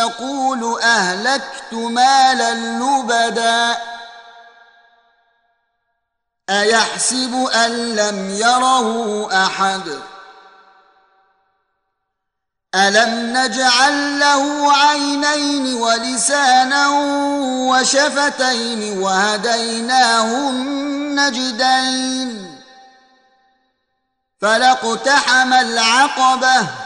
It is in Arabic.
يقول أهلكت مالا لبدا أيحسب أن لم يره أحد ألم نجعل له عينين ولسانا وشفتين وهديناه النجدين فلاقتحم العقبة